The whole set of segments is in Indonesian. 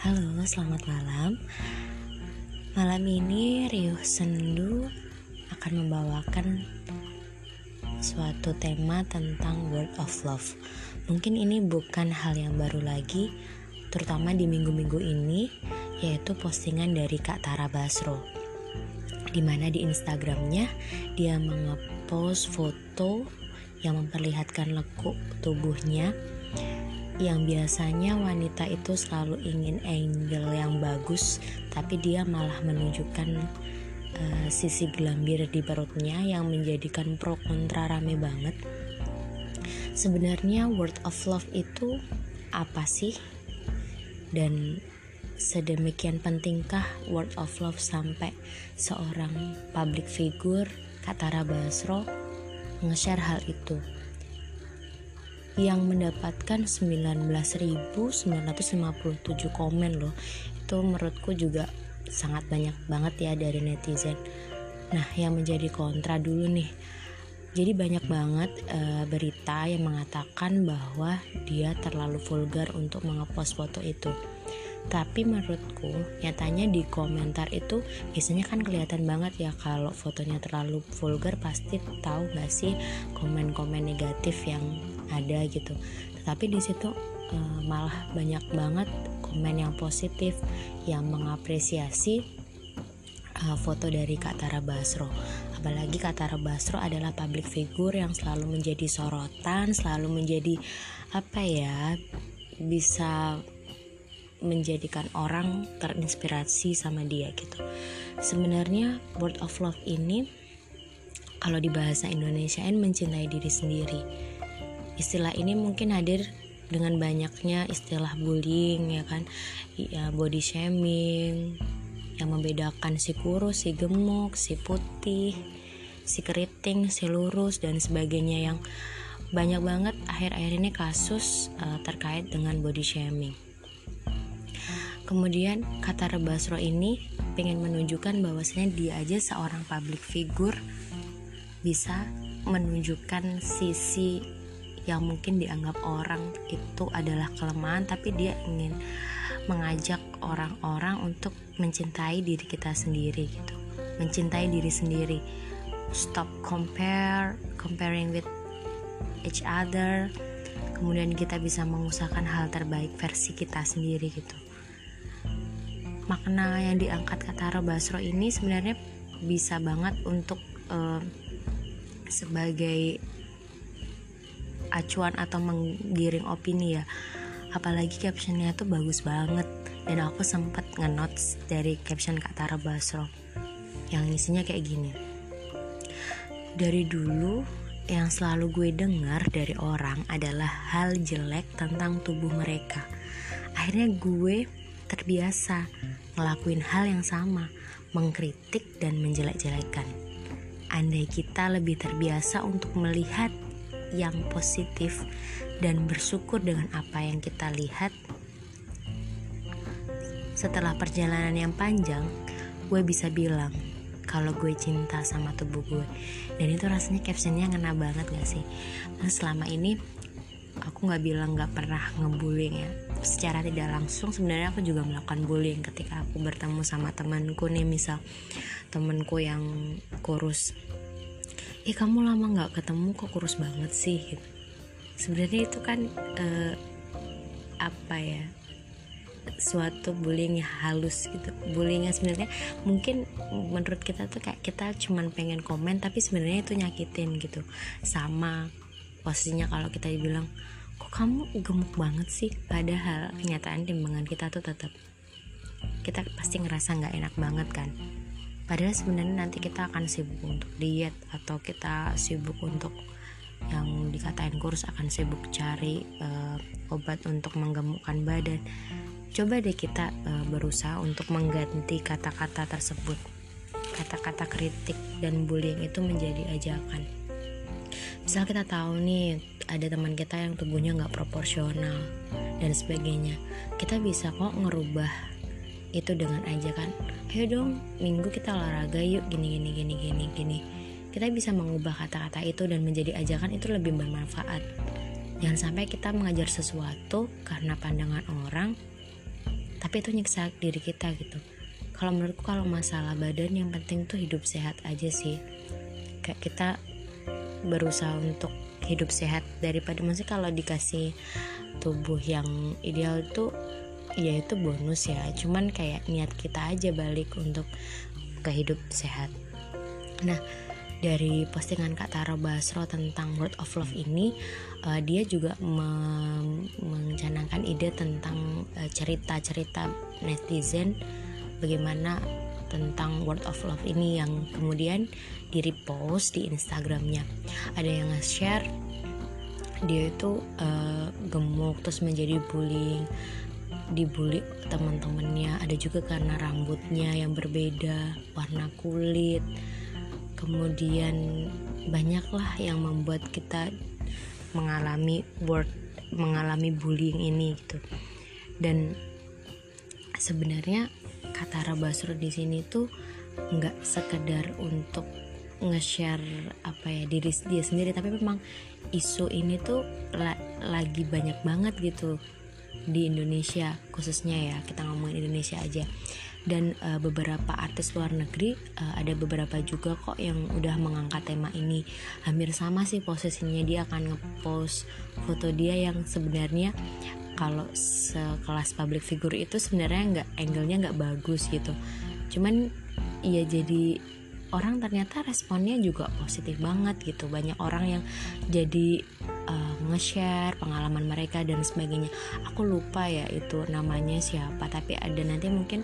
Halo, selamat malam. Malam ini Riuh Sendu akan membawakan suatu tema tentang word of love. Mungkin ini bukan hal yang baru lagi, terutama di minggu-minggu ini, yaitu postingan dari Kak Tara Basro. Di mana di Instagramnya dia mengepost foto yang memperlihatkan lekuk tubuhnya yang biasanya wanita itu selalu ingin angle yang bagus tapi dia malah menunjukkan uh, sisi gelambir di perutnya yang menjadikan pro kontra rame banget. Sebenarnya word of love itu apa sih? Dan sedemikian pentingkah word of love sampai seorang public figure Katara Basro nge-share hal itu yang mendapatkan 19.957 komen loh. Itu menurutku juga sangat banyak banget ya dari netizen. Nah yang menjadi kontra dulu nih. Jadi banyak banget e, berita yang mengatakan bahwa dia terlalu vulgar untuk mengepost foto itu. Tapi menurutku nyatanya di komentar itu biasanya kan kelihatan banget ya kalau fotonya terlalu vulgar pasti tahu gak sih komen-komen negatif yang ada gitu tetapi di situ uh, malah banyak banget komen yang positif yang mengapresiasi uh, foto dari Kak Tara Basro apalagi Kak Tara Basro adalah public figure yang selalu menjadi sorotan selalu menjadi apa ya bisa menjadikan orang terinspirasi sama dia gitu. Sebenarnya word of love ini kalau di bahasa Indonesia mencintai diri sendiri. Istilah ini mungkin hadir dengan banyaknya istilah bullying ya kan, ya body shaming yang membedakan si kurus, si gemuk, si putih, si keriting, si lurus dan sebagainya. Yang banyak banget akhir-akhir ini kasus uh, terkait dengan body shaming. Kemudian kata Rebasro ini pengen menunjukkan bahwasanya dia aja seorang public figure bisa menunjukkan sisi yang mungkin dianggap orang itu adalah kelemahan tapi dia ingin mengajak orang-orang untuk mencintai diri kita sendiri gitu. Mencintai diri sendiri. Stop compare comparing with each other. Kemudian kita bisa mengusahakan hal terbaik versi kita sendiri gitu. Makna yang diangkat kata Basro ini sebenarnya bisa banget untuk uh, sebagai acuan atau menggiring opini ya. Apalagi captionnya tuh bagus banget. Dan aku sempat ngenotes dari caption Kak Tara Basro yang isinya kayak gini. Dari dulu yang selalu gue dengar dari orang adalah hal jelek tentang tubuh mereka. Akhirnya gue terbiasa ngelakuin hal yang sama, mengkritik dan menjelek-jelekan. Andai kita lebih terbiasa untuk melihat yang positif dan bersyukur dengan apa yang kita lihat, setelah perjalanan yang panjang, gue bisa bilang kalau gue cinta sama tubuh gue. Dan itu rasanya captionnya ngena banget gak sih? Nah, selama ini aku nggak bilang nggak pernah ngebullying ya secara tidak langsung sebenarnya aku juga melakukan bullying ketika aku bertemu sama temanku nih misal temanku yang kurus eh kamu lama nggak ketemu kok kurus banget sih? Gitu. sebenarnya itu kan eh, apa ya suatu bullying halus gitu. Bullyingnya sebenarnya mungkin menurut kita tuh kayak kita cuman pengen komen tapi sebenarnya itu nyakitin gitu. Sama posisinya kalau kita dibilang kok kamu gemuk banget sih? Padahal kenyataan timbangan kita tuh tetap kita pasti ngerasa nggak enak banget kan padahal sebenarnya nanti kita akan sibuk untuk diet atau kita sibuk untuk yang dikatain kurus akan sibuk cari uh, obat untuk menggemukkan badan. Coba deh kita uh, berusaha untuk mengganti kata-kata tersebut. Kata-kata kritik dan bullying itu menjadi ajakan. Misal kita tahu nih ada teman kita yang tubuhnya nggak proporsional dan sebagainya. Kita bisa kok ngerubah itu dengan aja kan. Ayo dong minggu kita olahraga yuk gini gini gini gini gini. Kita bisa mengubah kata-kata itu dan menjadi ajakan itu lebih bermanfaat. Jangan sampai kita mengajar sesuatu karena pandangan orang tapi itu nyiksa diri kita gitu. Kalau menurutku kalau masalah badan yang penting tuh hidup sehat aja sih. Kayak kita berusaha untuk hidup sehat daripada masih kalau dikasih tubuh yang ideal itu ya itu bonus ya. Cuman kayak niat kita aja balik untuk ke hidup sehat. Nah dari postingan Kak Tara Basro tentang Word of Love ini uh, dia juga me mencanangkan ide tentang eh, cerita-cerita uh, netizen bagaimana tentang Word of Love ini yang kemudian di repost di Instagramnya. Ada yang nge-share dia itu uh, gemuk terus menjadi bullying dibully teman-temannya ada juga karena rambutnya yang berbeda warna kulit. Kemudian banyaklah yang membuat kita mengalami word mengalami bullying ini gitu. Dan sebenarnya kata Basro di sini tuh nggak sekedar untuk nge-share apa ya diri dia sendiri tapi memang isu ini tuh la lagi banyak banget gitu di Indonesia khususnya ya kita ngomongin Indonesia aja. Dan uh, beberapa artis luar negeri uh, ada beberapa juga kok yang udah mengangkat tema ini. Hampir sama sih posisinya dia akan ngepost foto dia yang sebenarnya kalau sekelas public figure itu sebenarnya nggak angle-nya nggak bagus gitu. Cuman ya jadi orang ternyata responnya juga positif banget gitu. Banyak orang yang jadi uh, nge-share pengalaman mereka dan sebagainya. Aku lupa ya itu namanya siapa tapi ada nanti mungkin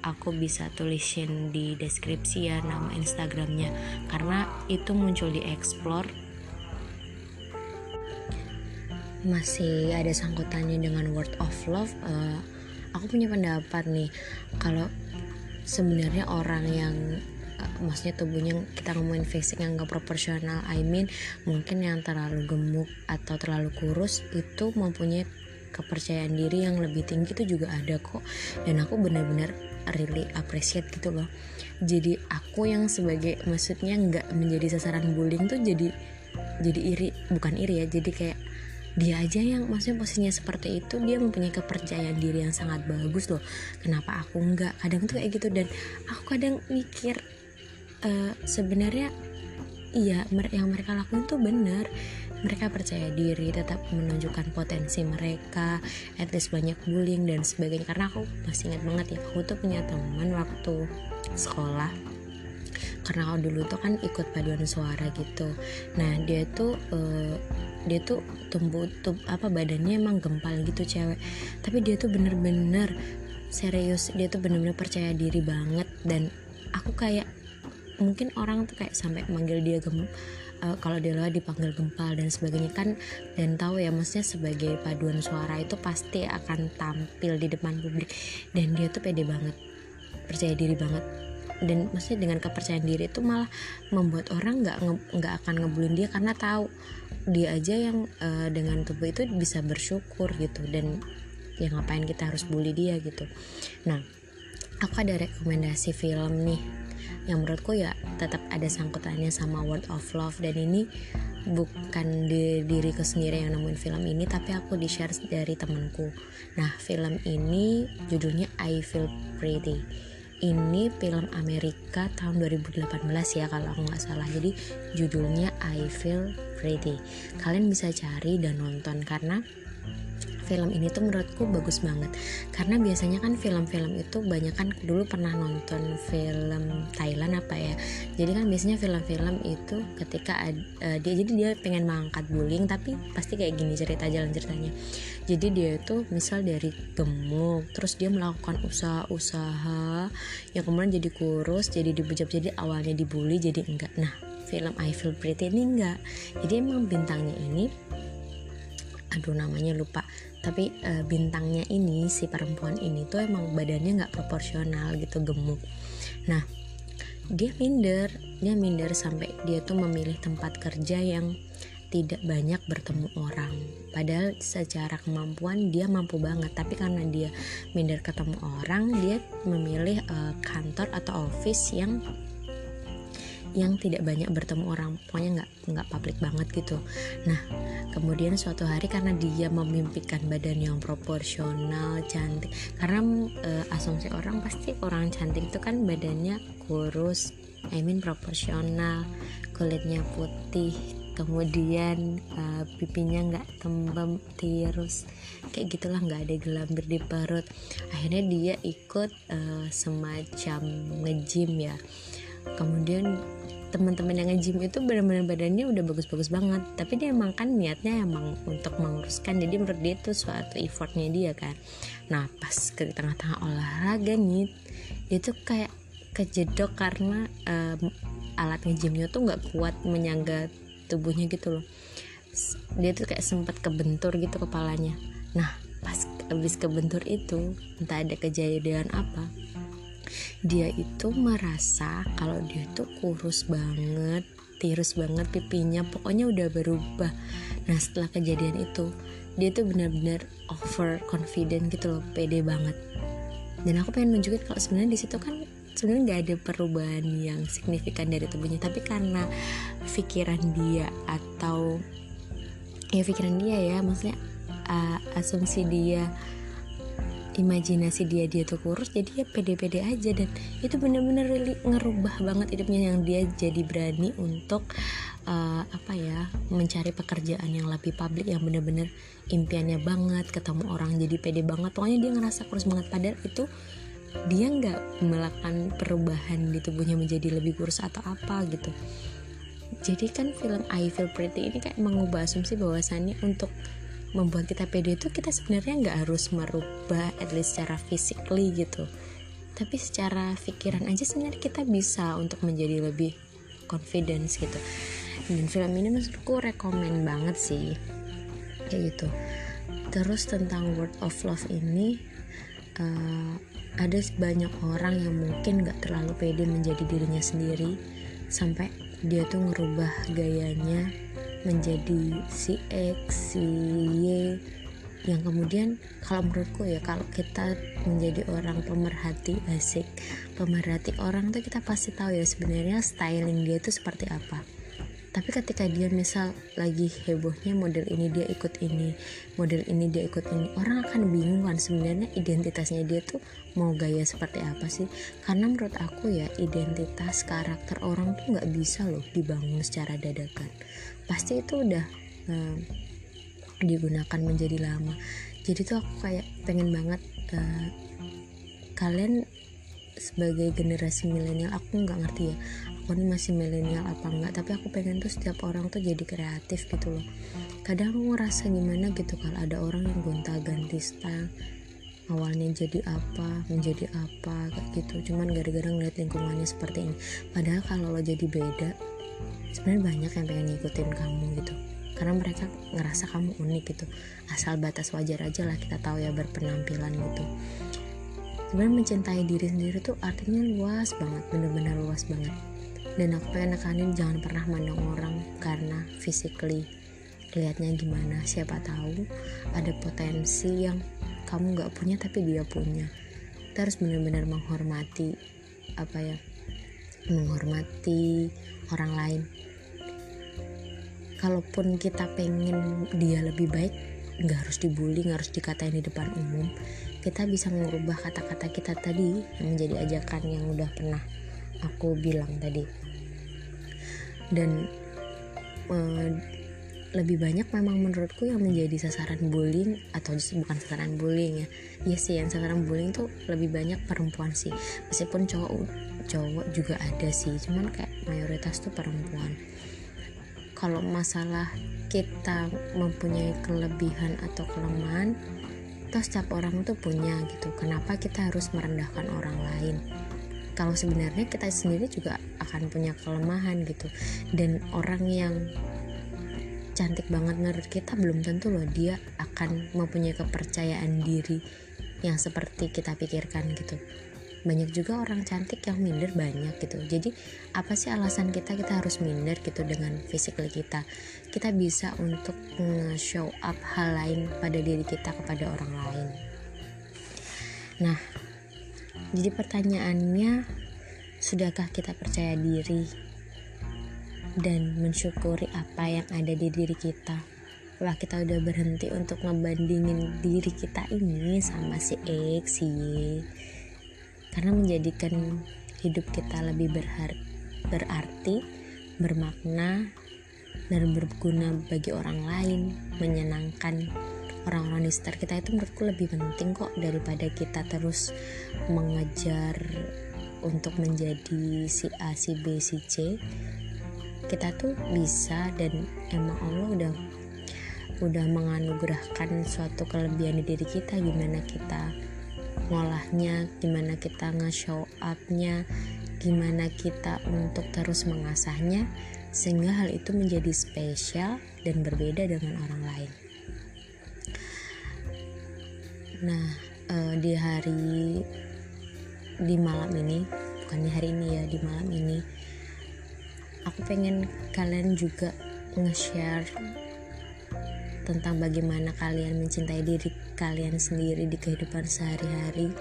aku bisa tulisin di deskripsi ya nama Instagramnya. Karena itu muncul di explore. Masih ada sangkutannya dengan word of love uh, aku punya pendapat nih. Kalau sebenarnya orang yang maksudnya tubuhnya kita ngomongin fisik yang gak proporsional I mean mungkin yang terlalu gemuk atau terlalu kurus itu mempunyai kepercayaan diri yang lebih tinggi itu juga ada kok. Dan aku benar-benar really appreciate gitu loh. Jadi aku yang sebagai maksudnya nggak menjadi sasaran bullying tuh jadi jadi iri bukan iri ya jadi kayak dia aja yang maksudnya posisinya seperti itu dia mempunyai kepercayaan diri yang sangat bagus loh. Kenapa aku nggak? Kadang tuh kayak gitu dan aku kadang mikir uh, sebenarnya iya yang mereka lakuin tuh benar mereka percaya diri tetap menunjukkan potensi mereka at least banyak bullying dan sebagainya. Karena aku masih ingat banget ya aku tuh punya teman waktu sekolah. Karena aku dulu tuh kan ikut paduan suara gitu. Nah dia tuh uh, dia tuh tumbuh apa badannya emang gempal gitu cewek. Tapi dia tuh bener-bener serius dia tuh bener-bener percaya diri banget. Dan aku kayak mungkin orang tuh kayak sampai manggil dia gem uh, kalau di luar dipanggil gempal dan sebagainya kan dan tahu ya maksudnya sebagai paduan suara itu pasti akan tampil di depan publik. Dan dia tuh pede banget percaya diri banget. Dan maksudnya dengan kepercayaan diri itu malah membuat orang nggak nggak akan ngebulin dia karena tahu dia aja yang uh, dengan tubuh itu bisa bersyukur gitu. Dan ya ngapain kita harus bully dia gitu. Nah aku ada rekomendasi film nih yang menurutku ya tetap ada sangkutannya sama word of love. Dan ini bukan di diriku sendiri yang nemuin film ini tapi aku di share dari temanku. Nah film ini judulnya I Feel Pretty. Ini film Amerika tahun 2018 ya kalau aku nggak salah. Jadi judulnya I Feel Pretty. Kalian bisa cari dan nonton karena film ini tuh menurutku bagus banget. Karena biasanya kan film-film itu banyak kan dulu pernah nonton film Thailand apa ya. Jadi kan biasanya film-film itu ketika uh, dia jadi dia pengen mengangkat bullying tapi pasti kayak gini cerita jalan ceritanya. Jadi dia itu misal dari gemuk terus dia melakukan usaha-usaha yang kemudian jadi kurus jadi dibujak jadi awalnya dibully jadi enggak. Nah film I Feel Pretty ini enggak. Jadi emang bintangnya ini aduh namanya lupa. Tapi e, bintangnya ini si perempuan ini tuh emang badannya nggak proporsional gitu gemuk. Nah dia minder. Dia minder sampai dia tuh memilih tempat kerja yang tidak banyak bertemu orang. Padahal secara kemampuan dia mampu banget. Tapi karena dia minder ketemu orang dia memilih e, kantor atau office yang yang tidak banyak bertemu orang pokoknya nggak nggak publik banget gitu. Nah kemudian suatu hari karena dia memimpikan badan yang proporsional cantik karena e, asumsi orang pasti orang cantik itu kan badannya kurus I mean proporsional kulitnya putih kemudian uh, pipinya nggak tembem tirus kayak gitulah nggak ada gelambir di perut. Akhirnya dia ikut uh, semacam ngejim ya. Kemudian teman-teman yang nge-gym itu benar-benar badannya udah bagus-bagus banget. Tapi dia emang kan niatnya emang untuk menguruskan. Jadi menurut dia itu suatu effortnya dia kan. Nah pas ke tengah-tengah olahraga nih dia tuh kayak kejedok karena um, alat nge-gymnya tuh nggak kuat menyangga tubuhnya gitu loh. Dia tuh kayak sempat kebentur gitu kepalanya. Nah pas habis kebentur itu entah ada kejadian apa dia itu merasa kalau dia tuh kurus banget tirus banget pipinya pokoknya udah berubah. Nah setelah kejadian itu dia tuh benar-benar over confident gitu loh pede banget. Dan aku pengen nunjukin kalau sebenarnya di situ kan sebenarnya nggak ada perubahan yang signifikan dari tubuhnya. Tapi karena pikiran dia atau ya pikiran dia ya maksudnya uh, asumsi dia imajinasi dia dia tuh kurus jadi ya pede-pede aja. Dan itu bener-bener really ngerubah banget hidupnya yang dia jadi berani untuk uh, apa ya mencari pekerjaan yang lebih publik yang bener-bener impiannya banget ketemu orang jadi pede banget. Pokoknya dia ngerasa kurus banget padahal itu dia nggak melakukan perubahan di tubuhnya menjadi lebih kurus atau apa gitu. Jadi kan film I Feel Pretty ini kayak mengubah asumsi bahwasannya untuk membuat kita pede itu kita sebenarnya nggak harus merubah at least secara physically gitu. Tapi secara pikiran aja sebenarnya kita bisa untuk menjadi lebih confidence gitu. Dan film ini menurutku rekomend banget sih. Kayak gitu. Terus tentang word of love ini uh, ada banyak orang yang mungkin gak terlalu pede menjadi dirinya sendiri. Sampai dia tuh ngerubah gayanya menjadi si X, si Y. Yang kemudian kalau menurutku ya kalau kita menjadi orang pemerhati asik. Pemerhati orang tuh kita pasti tahu ya sebenarnya styling dia itu seperti apa tapi ketika dia misal lagi hebohnya model ini dia ikut ini model ini dia ikut ini orang akan bingung kan sebenarnya identitasnya dia tuh mau gaya seperti apa sih? Karena menurut aku ya identitas karakter orang tuh nggak bisa loh dibangun secara dadakan. Pasti itu udah um, digunakan menjadi lama. Jadi tuh aku kayak pengen banget uh, kalian sebagai generasi milenial aku nggak ngerti ya. Aku ini masih milenial apa enggak tapi aku pengen tuh setiap orang tuh jadi kreatif gitu loh. Kadang aku ngerasa gimana gitu kalau ada orang yang gonta ganti style awalnya jadi apa menjadi apa kayak gitu. Cuman gara-gara ngeliat lingkungannya seperti ini. Padahal kalau lo jadi beda sebenarnya banyak yang pengen ngikutin kamu gitu. Karena mereka ngerasa kamu unik gitu. Asal batas wajar aja lah kita tahu ya berpenampilan gitu sebenarnya mencintai diri sendiri tuh artinya luas banget bener-bener luas banget. Dan aku pengen nekanin jangan pernah mandang orang karena physically lihatnya gimana. Siapa tahu ada potensi yang kamu nggak punya tapi dia punya. Kita harus benar-benar menghormati apa ya menghormati orang lain. Kalaupun kita pengen dia lebih baik nggak harus dibully nggak harus dikatain di depan umum kita bisa mengubah kata-kata kita tadi menjadi ajakan yang udah pernah aku bilang tadi. Dan uh, lebih banyak memang menurutku yang menjadi sasaran bullying atau justru bukan sasaran bullying ya. Iya sih yang sasaran bullying tuh lebih banyak perempuan sih. Meskipun cowok cowok juga ada sih cuman kayak mayoritas tuh perempuan. Kalau masalah kita mempunyai kelebihan atau kelemahan toh setiap orang tuh punya gitu. Kenapa kita harus merendahkan orang lain? Kalau sebenarnya kita sendiri juga akan punya kelemahan gitu. Dan orang yang cantik banget menurut kita belum tentu loh dia akan mempunyai kepercayaan diri yang seperti kita pikirkan gitu banyak juga orang cantik yang minder banyak gitu. Jadi apa sih alasan kita kita harus minder gitu dengan fisikal kita? Kita bisa untuk show up hal lain pada diri kita kepada orang lain. Nah jadi pertanyaannya sudahkah kita percaya diri dan mensyukuri apa yang ada di diri kita? Wah kita udah berhenti untuk ngebandingin diri kita ini sama si X, si Y karena menjadikan hidup kita lebih berhar berarti, bermakna, dan berguna bagi orang lain, menyenangkan orang-orang di sekitar kita itu menurutku lebih penting kok daripada kita terus mengejar untuk menjadi si A, si B, si C. Kita tuh bisa dan emang Allah udah udah menganugerahkan suatu kelebihan di diri kita gimana kita ngolahnya gimana kita nge-show upnya gimana kita untuk terus mengasahnya sehingga hal itu menjadi spesial dan berbeda dengan orang lain. Nah uh, di hari di malam ini bukan di hari ini ya di malam ini aku pengen kalian juga nge-share tentang bagaimana kalian mencintai diri kalian sendiri di kehidupan sehari-hari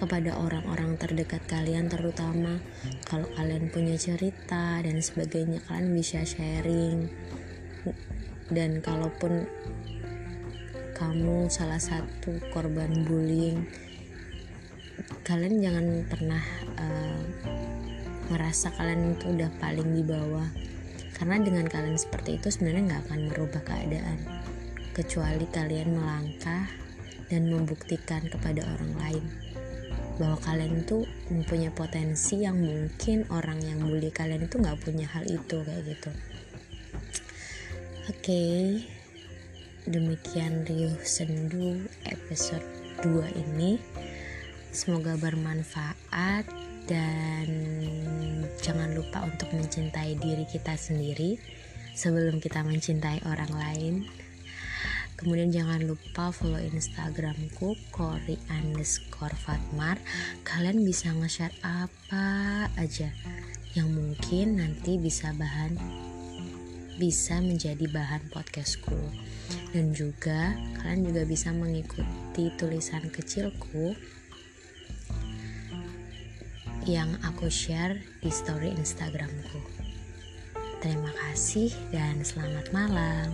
kepada orang-orang terdekat kalian terutama kalau kalian punya cerita dan sebagainya kalian bisa sharing. Dan kalaupun kamu salah satu korban bullying kalian jangan pernah uh, merasa kalian itu udah paling di bawah. Karena dengan kalian seperti itu sebenarnya nggak akan merubah keadaan. Kecuali kalian melangkah dan membuktikan kepada orang lain bahwa kalian itu mempunyai potensi yang mungkin orang yang bully kalian itu nggak punya hal itu kayak gitu oke okay. demikian Riuh Sendu episode 2 ini semoga bermanfaat dan jangan lupa untuk mencintai diri kita sendiri sebelum kita mencintai orang lain Kemudian jangan lupa follow Instagramku Kori underscore Fatmar. Kalian bisa nge-share apa aja yang mungkin nanti bisa bahan bisa menjadi bahan podcastku dan juga kalian juga bisa mengikuti tulisan kecilku yang aku share di story Instagramku. Terima kasih dan selamat malam.